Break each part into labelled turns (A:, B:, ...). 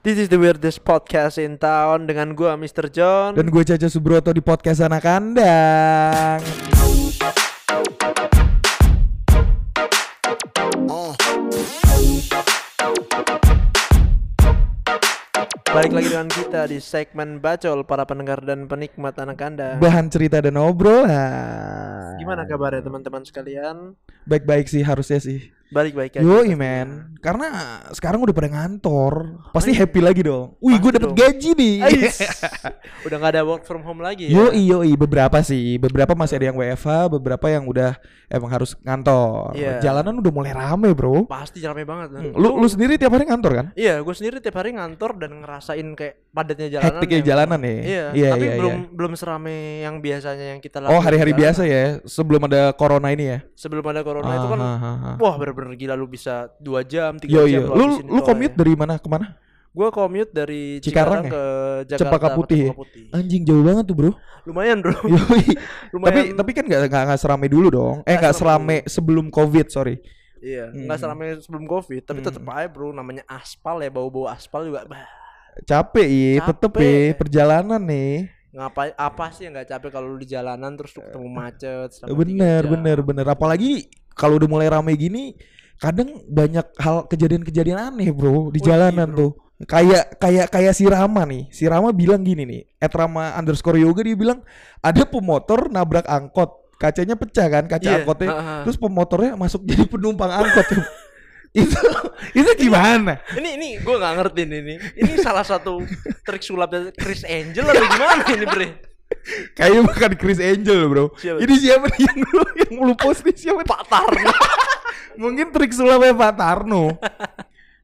A: This is the weirdest podcast in town dengan gua Mr. John.
B: Dan gue Caca Subroto di podcast anak kandang.
A: balik lagi dengan kita di segmen bacol para pendengar dan penikmat anak kandang.
B: Bahan cerita dan obrolan.
A: Gimana kabarnya teman-teman sekalian?
B: Baik-baik sih harusnya sih.
A: Balik-baik aja.
B: Yo
A: pastinya.
B: men, karena sekarang udah pada ngantor, pasti
A: iya.
B: happy lagi dong. Wih, gue dapet
A: dong.
B: gaji nih.
A: Udah nggak ada work from home lagi ya?
B: Yo yo beberapa sih, beberapa masih ada yang WFH, beberapa yang udah emang harus ngantor.
A: Iya.
B: Jalanan udah mulai rame bro.
A: Pasti rame banget.
B: Hmm, Lu lu sendiri tiap hari ngantor kan?
A: Iya, gue sendiri tiap hari ngantor dan ngerasain kayak padatnya jalanan.
B: Hektiknya
A: yang-
B: jalanan ya.
A: Iya,
B: iya
A: tapi
B: iya.
A: belum
B: iya.
A: belum serame yang biasanya yang kita lakukan.
B: Oh hari-hari biasa ya, sebelum ada corona ini ya.
A: Sebelum ada corona itu kan,
B: Ah, ah, ah, ah.
A: wah bener-bener gila lu bisa dua jam, tiga
B: Yo
A: jam
B: yo, lu lu commute
A: ya.
B: dari mana ke mana?
A: Gue commute dari Cikarang,
B: Cikarang ya?
A: ke Jakarta
B: Cempaka
A: ke
B: Putih.
A: Cempaka Putih.
B: Anjing jauh banget tuh bro.
A: Lumayan bro. Lumayan.
B: tapi tapi kan nggak nggak serame dulu dong. Eh
A: Nggak serame
B: serame sebelum covid sorry.
A: Iya, nggak
B: Hmm.
A: seramai sebelum covid, tapi
B: Hmm.
A: tetep aja bro, namanya aspal ya, bau-bau aspal juga. Bah,
B: Capek iya, tetep ya perjalanan nih.
A: Ngapain apa sih yang nggak capek kalau lu di jalanan terus lu ketemu macet tiga
B: Bener bener bener. Apalagi kalau udah mulai rame gini, kadang banyak hal kejadian-kejadian aneh bro di
A: Oh, iya,
B: jalanan
A: bro.
B: tuh. Kayak kayak kayak si Rama nih. Si Rama bilang gini nih. At Rama underscore yoga dia bilang ada pemotor nabrak angkot. Kacanya pecah kan kaca
A: Iya,
B: angkotnya.
A: ha-ha.
B: Terus pemotornya masuk jadi penumpang angkot. itu itu gimana?
A: Ini ini gue nggak ngerti nih, ini. Ini salah satu trik sulap dari Chris Angel atau gimana ini bre?
B: Kayaknya bukan Chris Angel bro.
A: Siapa?
B: Ini siapa nih yang lu yang lu post nih siapa?
A: Pak Tarno.
B: Mungkin trik sulapnya Pak Tarno.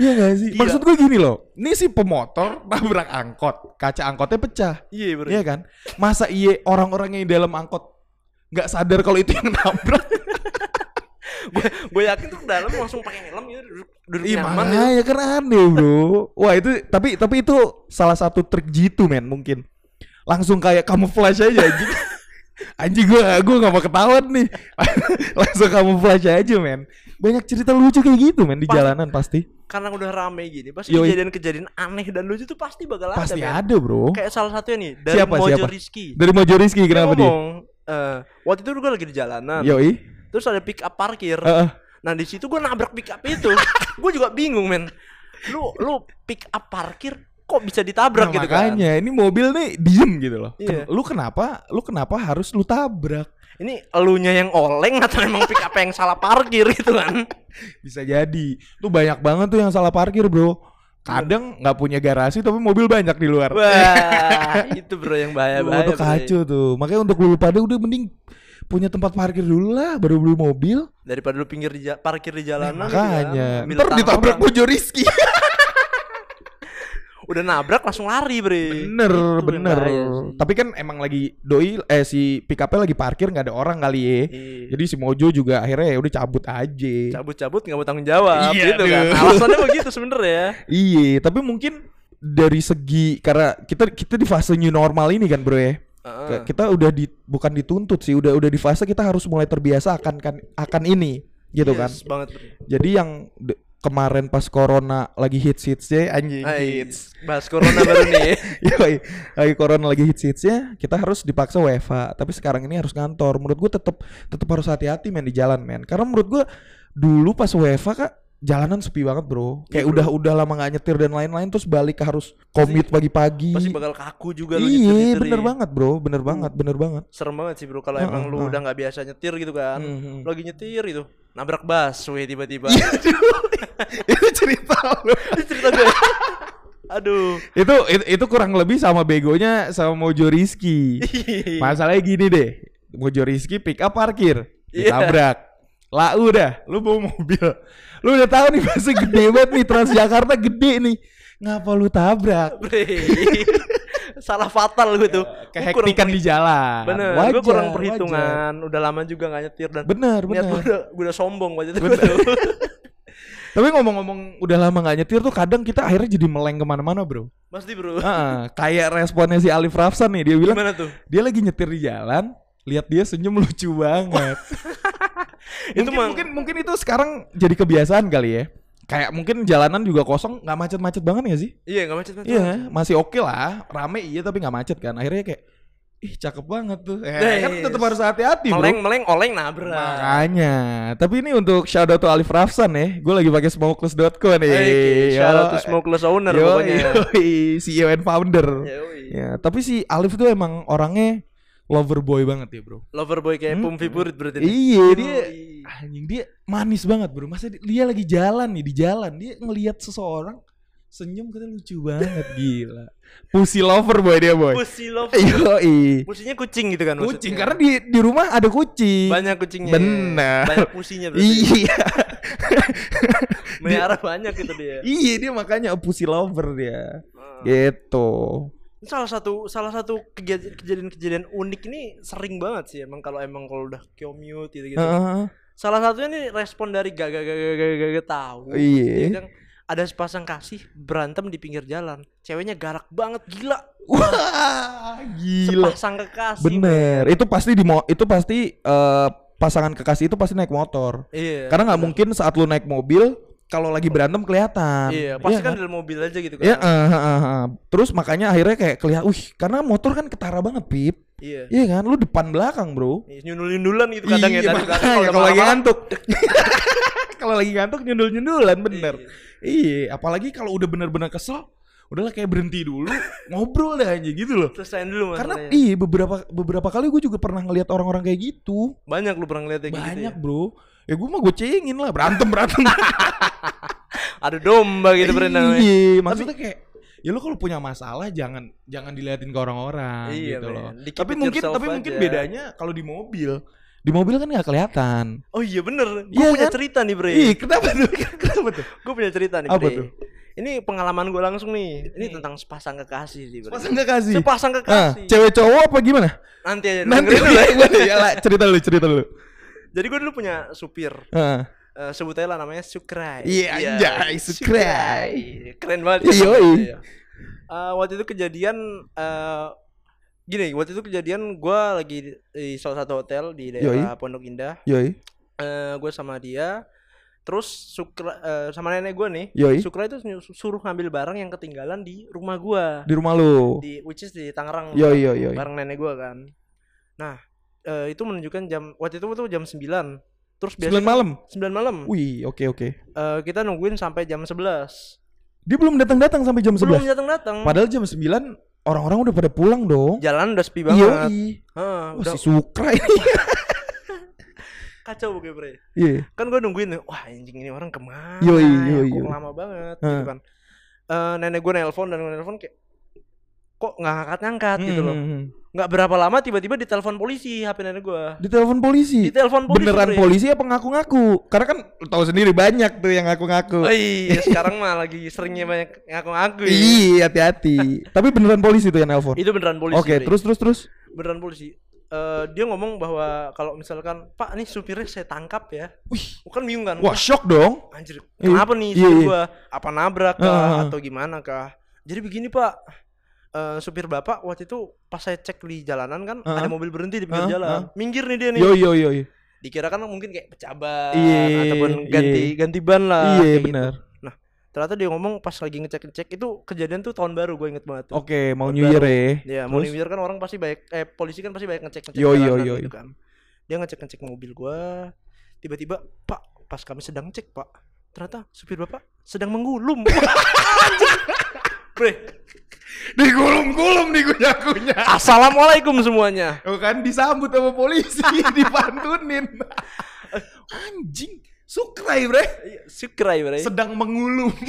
B: Iya gak sih?
A: Gila.
B: Maksud gue gini loh. Ini si pemotor nabrak angkot, kaca angkotnya pecah.
A: Iya bro.
B: Iya kan? Masa iya orang-orang yang di dalam angkot nggak sadar kalau itu yang nabrak?
A: Gue gue yakin tuh dalam langsung pakai helm gitu duduk, duduk
B: Iya
A: nyaman gitu.
B: makanya kan aneh bro. Wah itu tapi tapi itu salah satu trik jitu men mungkin. Langsung kayak camouflage aja anjing. Anjing gue gue gak mau ketahuan nih. Langsung camouflage aja men. Banyak cerita lucu kayak gitu men di
A: Pasti.
B: jalanan pasti.
A: Karena udah rame gini, pasti kejadian-kejadian aneh dan lucu tuh pasti bakal
B: Pasti
A: ada. men.
B: ada bro.
A: Kayak salah satunya nih dari
B: Siapa,
A: Mojo
B: siapa?
A: Rizky.
B: Dari Mojo Rizky kenapa dia?
A: ngomong, eh, waktu itu gue lagi di jalanan.
B: Yoi.
A: Terus ada pick up parkir.
B: Heeh.
A: Nah di situ gue nabrak pick up itu. gue juga bingung men. Lu lu pick up parkir kok bisa ditabrak
B: Nah,
A: gitu kan?
B: makanya ini mobil nih diem gitu loh.
A: Iya.
B: Ken- Lu kenapa? Lu kenapa harus lu tabrak?
A: Ini elunya yang oleng atau emang pick up yang salah parkir gitu kan?
B: Bisa jadi. Tuh banyak banget tuh yang salah parkir, Bro. Kadang nggak punya garasi tapi mobil banyak di luar.
A: Wah itu bro yang bahaya bahaya.
B: itu kacau tuh. Makanya untuk lu pada udah mending punya tempat parkir dulu lah baru beli mobil.
A: Daripada lu pinggir di parkir di jalanan. gitu
B: Makanya.
A: kan, ambil
B: Ntar ditabrak. Mojo Rizky.
A: Udah nabrak langsung lari bre.
B: bener,
A: Itu
B: bener. Tapi kan emang lagi doi eh si pick up lagi parkir nggak ada orang kali ya.
A: Iya.
B: Jadi si Mojo juga akhirnya ya udah cabut aja.
A: cabut-cabut nggak mau tanggung jawab
B: Iya,
A: gitu kan. Alasannya begitu sebenernya.
B: Iya, tapi mungkin dari segi karena kita kita di fase new normal ini kan, Bro ya. Kayak Kita udah di bukan dituntut sih, udah udah di fase kita harus mulai terbiasa akan kan akan ini gitu kan.
A: Yes, banget. bro.
B: Jadi yang de- kemarin pas corona lagi hits hitsnya anjing hits.
A: bahas corona baru nih.
B: Yoi, lagi corona lagi hits hitsnya kita harus dipaksa WFH. Tapi sekarang ini harus kantor. Menurut gue tetap tetap harus hati-hati men di jalan men. Karena menurut gue dulu pas WFH kak jalanan sepi banget bro. Kayak
A: Iya, bro.
B: udah udah lama nggak nyetir dan lain-lain terus balik ke harus commute pagi-pagi.
A: Pasti bakal kaku juga lu
B: Iya bener
A: nih.
B: banget bro, bener banget, bener banget.
A: Serem banget sih bro kalau
B: Heeh,
A: emang lu
B: heeh.
A: udah nggak biasa nyetir gitu kan.
B: Mhm.
A: Lu lagi nyetir itu nabrak busway tiba-tiba.
B: Iya, itu cerita lo.
A: Itu cerita gue. Aduh.
B: itu, itu itu kurang lebih sama begonya sama Mojo Rizky.
A: Iya.
B: Masalahnya gini deh, Mojo Rizky pick up parkir, ditabrak. Lah udah, lu bawa mobil. Lu udah tahu nih masih gede banget nih Transjakarta gede nih. Ngapa lu tabrak?
A: Salah fatal gue tuh. Kurang
B: Kehektikan di jalan.
A: Bener,
B: Wajar,
A: gue kurang
B: wajar.
A: perhitungan. Udah lama juga gak nyetir dan
B: Bener,
A: niat gue
B: bener.
A: udah, gue udah sombong waktu itu.
B: Bener. Tapi ngomong-ngomong udah lama gak nyetir tuh kadang kita akhirnya jadi meleng ke mana-mana bro.
A: Pasti bro.
B: Heeh, kayak responnya si Alif Rafsan nih dia bilang
A: Gimana tuh?
B: dia lagi nyetir di jalan, lihat dia senyum lucu banget.
A: Itu
B: mungkin, mungkin mungkin itu sekarang jadi kebiasaan kali ya. kayak mungkin jalanan juga kosong, nggak macet-macet banget gak sih?
A: Iya, enggak macet macet.
B: Iya, masih oke lah, rame iya tapi nggak macet kan. Akhirnya kayak, ih cakep banget tuh. Eh,
A: Nah,
B: kan
A: iya.
B: tetap harus hati-hati bro.
A: Meleng meleng oleng nabrak.
B: Makanya. Tapi ini untuk shout out to Alif Rafsan ya. Gue lagi pakai smokeless.co nih.
A: Hey, shout out to
B: Yo.
A: smokeless owner
B: Yo,
A: pokoknya.
B: yoi, CEO and founder.
A: Yoi.
B: Ya, tapi si Alif tuh emang orangnya lover boy banget ya, Bro.
A: Loverboy kayak
B: Hmm.
A: Pum Viburit berarti.
B: Iya, dia
A: Yoi.
B: anjing dia manis banget, Bro. Masa di- dia lagi jalan nih di jalan, dia ngelihat seseorang senyum katanya lucu banget, gila. Pussy lover boy dia, boy.
A: Pussy love.
B: Yoi.
A: Pusinya kucing gitu kan
B: Kucing
A: maksudnya.
B: karena di di rumah ada kucing.
A: banyak kucingnya.
B: Bener.
A: Banyak pusinya berarti.
B: Iya.
A: Melihara banyak gitu dia.
B: iya, dia makanya pussy lover dia.
A: Ah.
B: Gitu.
A: Ini salah satu salah satu kejadian- kejadian-kejadian unik ini sering banget sih emang kalau emang kalau udah commute gitu gitu.
B: Heeh.
A: Salah satunya nih respon dari gaga gaga gaga gaga tahu.
B: Iya.
A: Yang ada sepasang kasih berantem di pinggir jalan. Ceweknya garak banget gila.
B: Wah, gila.
A: Sepasang kekasih.
B: Bener. Itu pasti di itu pasti eh, pasangan kekasih itu pasti naik motor.
A: Iya.
B: Karena nggak mungkin saat lu naik mobil kalau lagi berantem kelihatan.
A: Iya, pasti
B: Iya
A: kan dalam mobil aja gitu kan.
B: Ya, eh, eh, eh, eh. terus makanya akhirnya kayak kelihatan, wih, karena motor kan ketara banget, Pip.
A: Iya.
B: Iya kan, lu depan belakang, Bro.
A: Iya, Nyundul-nyundulan gitu kadang ya
B: Iya,
A: dari
B: makanya
A: belakang
B: kalau lagi ngantuk. kalau lagi ngantuk nyundul-nyundulan bener.
A: Iya.
B: Iya, apalagi kalau udah bener-bener kesel, udahlah kayak berhenti dulu, ngobrol dah aja gitu loh.
A: Selesain dulu
B: Karena
A: masalahnya.
B: iya beberapa beberapa kali gue juga pernah ngeliat orang-orang kayak gitu.
A: banyak lu pernah ngeliat kayak gitu
B: Banyak,
A: ya.
B: Bro. Ya gue mah gue cengin lah, berantem berantem.
A: Ada domba gitu berenang.
B: Iya, maksudnya kayak ya lu kalau punya masalah jangan jangan diliatin ke orang-orang
A: Iya,
B: gitu loh. Tapi mungkin tapi mungkin
A: aja.
B: bedanya kalau di mobil. Di mobil kan nggak kelihatan.
A: Oh iya bener. Gue
B: Iya
A: punya
B: kan?
A: cerita nih Bre.
B: Ih, kenapa tuh? kenapa tuh?
A: Gue punya cerita nih
B: Apa
A: Bre.
B: tuh?
A: Ini pengalaman gue langsung nih. Ini tentang sepasang kekasih sih Bre.
B: Pasang kekasih.
A: Sepasang
B: Ah,
A: kekasih.
B: cewek cowok apa gimana?
A: Nanti aja
B: Nanti
A: dulu ya.
B: lah, cerita dulu, cerita dulu.
A: Jadi gue dulu punya supir.
B: Heeh.
A: Eh, sebut aja lah namanya Sukrai.
B: Iya, anjay, Sukrai.
A: Keren banget.
B: Iya, iya.
A: iya. Eh, waktu itu kejadian eh gini, waktu itu kejadian gua lagi di, di salah satu hotel di daerah Pondok Indah.
B: Yoi,
A: Eh gue sama dia terus Sukra eh, sama nenek gue nih.
B: yoi.
A: Sukra itu suruh ngambil barang yang ketinggalan di rumah gua
B: Di rumah lu.
A: di which is di Tangerang.
B: Yoi, yoi, yoi.
A: Bareng nenek gua kan. Nah, eh, itu menunjukkan jam waktu itu tuh jam 9. Terus
B: 9
A: biasanya
B: malam.
A: 9 malam.
B: Wih, oke oke.
A: Eh, kita nungguin sampai jam 11.
B: Dia belum datang-datang sampai jam 11.
A: Belum datang-datang.
B: Padahal jam 9 orang-orang udah pada pulang dong.
A: Jalan udah sepi banget.
B: Yoi.
A: Heeh,
B: Wah,
A: udah
B: si Sukra ini.
A: kacau gue, Bre.
B: Iya.
A: Kan gue nungguin wah anjing ini orang ke mana?
B: Yoi,
A: ya?
B: yoi, yoi.
A: lama banget
B: Heeh.
A: gitu kan. Eh nenek gue nelpon dan gue nelpon kayak kok nggak ngangkat-ngangkat gitu loh.
B: Hmm.
A: Nggak berapa lama tiba-tiba ditelepon polisi HP nenek gue.
B: Ditelepon polisi.
A: Ditelepon polisi.
B: Beneran
A: Bre.
B: polisi apa ngaku-ngaku? Karena kan tahu sendiri banyak tuh yang ngaku-ngaku.
A: Oh iya, sekarang mah lagi seringnya banyak ngaku-ngaku ya.
B: Iya, hati-hati. Tapi beneran polisi tuh yang nelpon.
A: Itu beneran polisi.
B: Oke,
A: Bre.
B: terus terus terus.
A: beneran polisi. Eh, dia ngomong bahwa kalau misalkan Pak nih supirnya saya tangkap ya.
B: Wih,
A: Bukan bingung kan.
B: wah shock dong.
A: Anjir,
B: Iya.
A: kenapa nih
B: Iya, iya.
A: gua? Apa nabrak kah
B: Heeh.
A: atau gimana kah? Jadi begini Pak, Eh, supir bapak waktu itu pas saya cek di jalanan kan
B: Heeh.
A: ada mobil berhenti di pinggir
B: Heeh,
A: jalan, minggir nih dia nih.
B: Yo yo yo. yo.
A: Dikira kan mungkin kayak pecah ban
B: Iya,
A: ataupun
B: iya.
A: ganti ganti ban
B: Iya,
A: lah. kayak gitu. Ternyata dia ngomong pas lagi ngecek ngecek itu kejadian tuh tahun baru gue inget banget.
B: Oke, mau
A: Tahun
B: New Year ya.
A: Ya, mau? New Year kan orang pasti baik eh polisi kan pasti banyak ngecek ngecek
B: Yo, yo, yo,
A: gitu kan. Dia ngecek ngecek mobil gua. Tiba-tiba, "Pak, pas kami sedang cek, Pak, ternyata supir Bapak sedang menggulung." Anjing. Bre,
B: Digulung-gulung nih kunya-kunya.
A: Assalamualaikum semuanya.
B: Oh kan disambut sama polisi, dipantunin. Anjing, sukrai bre.
A: Iya, Sukrai, Bre.
B: Sedang mengulung.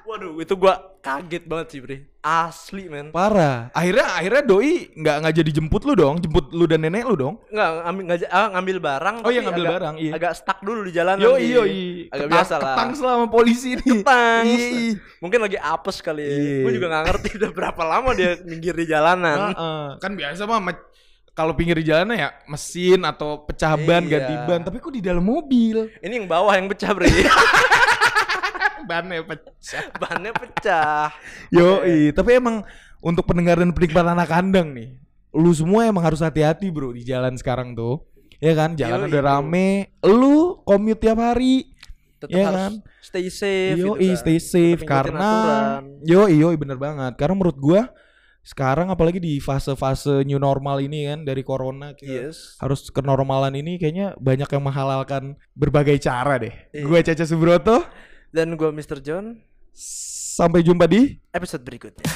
A: Waduh, itu gua kaget banget sih, Bre. Asli, men.
B: Parah. Akhirnya akhirnya doi nggak nggak jadi jemput lu dong, jemput lu dan nenek lu dong.
A: Nggak ngambil nggak, ah, ngambil barang
B: Oh iya, ngambil
A: agak-
B: barang, iya.
A: Agak stuck dulu di jalanan.
B: Yo
A: Di-
B: yo
A: Agak
B: Ketang-
A: biasa lah.
B: Ketang selama polisi nih.
A: Ketang.
B: Iya.
A: Mungkin lagi apes kali ya.
B: Iya.
A: Gue juga gak ngerti udah berapa lama dia minggir di jalanan.
B: Heeh. Kan biasa mah kalau pinggir jalan ya mesin atau pecah ban
A: Iya.
B: ganti ban, tapi kok di dalam mobil
A: Ini yang bawah yang pecah, Bre.
B: bannya pecah.
A: Bannya pecah.
B: Yo, tapi emang untuk pendengar dan penikmat anak kandang nih, lu semua emang harus hati-hati bro di jalan sekarang tuh. Ya kan, jalan
A: Yoi,
B: udah
A: bro.
B: rame, lu commute tiap hari,
A: tetap
B: Iya
A: harus
B: kan?
A: stay safe
B: Yo,
A: gitu kan.
B: stay safe
A: Tetap
B: karena yo yo bener banget. Karena menurut gua sekarang apalagi di fase-fase new normal ini kan dari corona ke
A: yes
B: harus kenormalan ini kayaknya banyak yang menghalalkan berbagai cara deh.
A: Iya.
B: Gua Caca Subroto,
A: dan gua Mr. John
B: sampai jumpa di
A: episode berikutnya